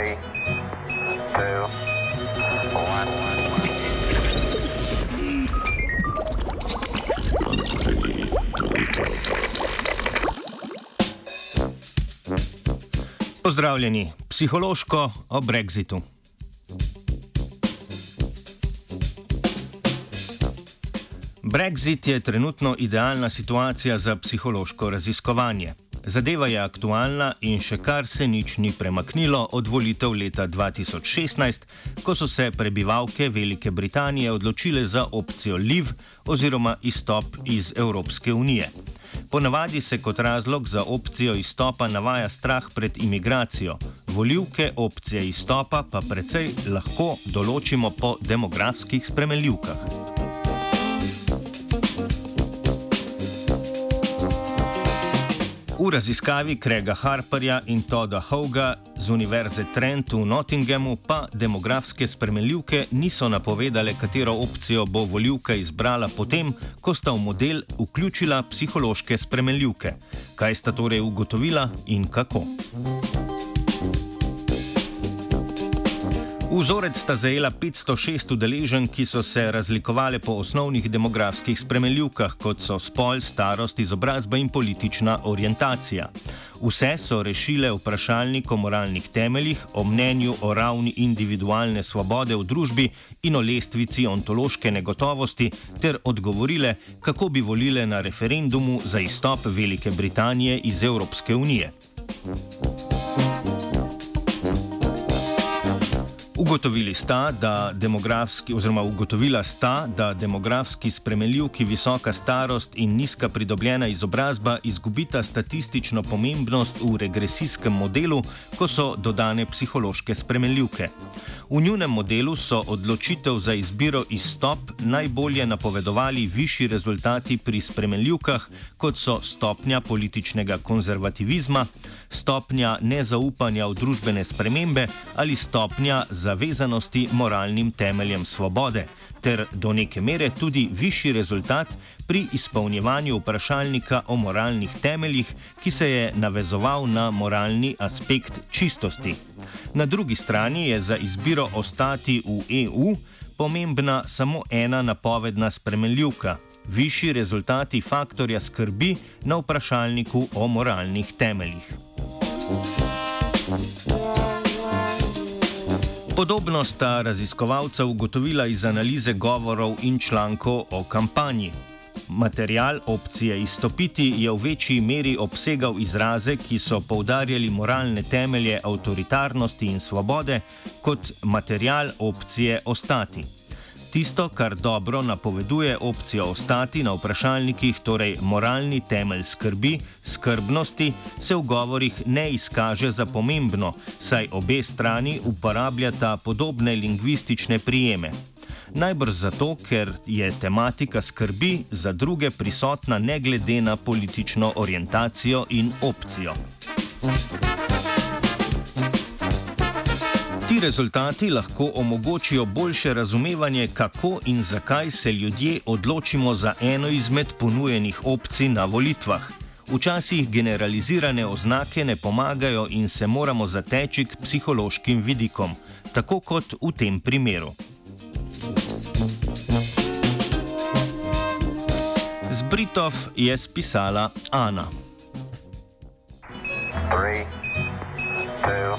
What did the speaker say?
Three, two, one. Pozdravljeni, psihološko o Brexitu. Brexit je trenutno idealna situacija za psihološko raziskovanje. Zadeva je aktualna in še kar se nič ni premaknilo od volitev leta 2016, ko so se prebivalke Velike Britanije odločile za opcijo Liv oziroma izstop iz Evropske unije. Ponavadi se kot razlog za opcijo izstopa navaja strah pred imigracijo, volivke opcije izstopa pa precej lahko določimo po demografskih spremenljivkah. V raziskavi Krega Harperja in Toda Hoga z Univerze Trent v Nottinghamu pa demografske spremenljivke niso napovedale, katero opcijo bo voljivka izbrala potem, ko sta v model vključila psihološke spremenljivke. Kaj sta torej ugotovila in kako? Vzorec sta zajela 506 udeležen, ki so se razlikovali po osnovnih demografskih spremenljivkah, kot so spol, starost, izobrazba in politična orientacija. Vse so rešile vprašalnik o moralnih temeljih, o mnenju o ravni individualne svobode v družbi in o lestvici ontološke negotovosti, ter odgovorile, kako bi volile na referendumu za izstop Velike Britanije iz Evropske unije. Ugotovili sta, da demografski, oziroma ugotovila sta, da demografski spremenljivki visoka starost in nizka pridobljena izobrazba izgubita statistično pomembnost v regresijskem modelu, ko so dodane psihološke spremenljivke. V njunem modelu so odločitev za izbiro izstop najbolje napovedovali višji rezultati pri spremenljivkah, kot so stopnja političnega konzervativizma, stopnja nezaupanja v družbene spremembe ali stopnja zavezanosti moralnim temeljem svobode, ter do neke mere tudi višji rezultat pri izpolnjevanju vprašalnika o moralnih temeljih, ki se je navezoval na moralni aspekt čistosti. Na drugi strani je za izbiro ostati v EU pomembna samo ena napovedna spremenljivka. Višji rezultati faktorja skrbi na vprašalniku o moralnih temeljih. Podobno sta raziskovalca ugotovila iz analize govorov in člankov o kampanji. Material opcije izstopiti je v večji meri obsegal izraze, ki so poudarjali moralne temelje avtoritarnosti in svobode, kot material opcije ostati. Tisto, kar dobro napoveduje opcijo ostati na vprašalnikih, torej moralni temelj skrbi, skrbnosti, se v govorih ne izkaže za pomembno, saj obe strani uporabljata podobne lingvistične prijeme. Najbrž zato, ker je tematika skrbi za druge prisotna ne glede na politično orientacijo in opcijo. Ti rezultati lahko omogočijo boljše razumevanje, kako in zakaj se ljudje odločimo za eno izmed ponujenih opcij na volitvah. Včasih generalizirane oznake ne pomagajo in se moramo zateči k psihološkim vidikom, tako kot v tem primeru. Fritov je spisala Ana. Three, two,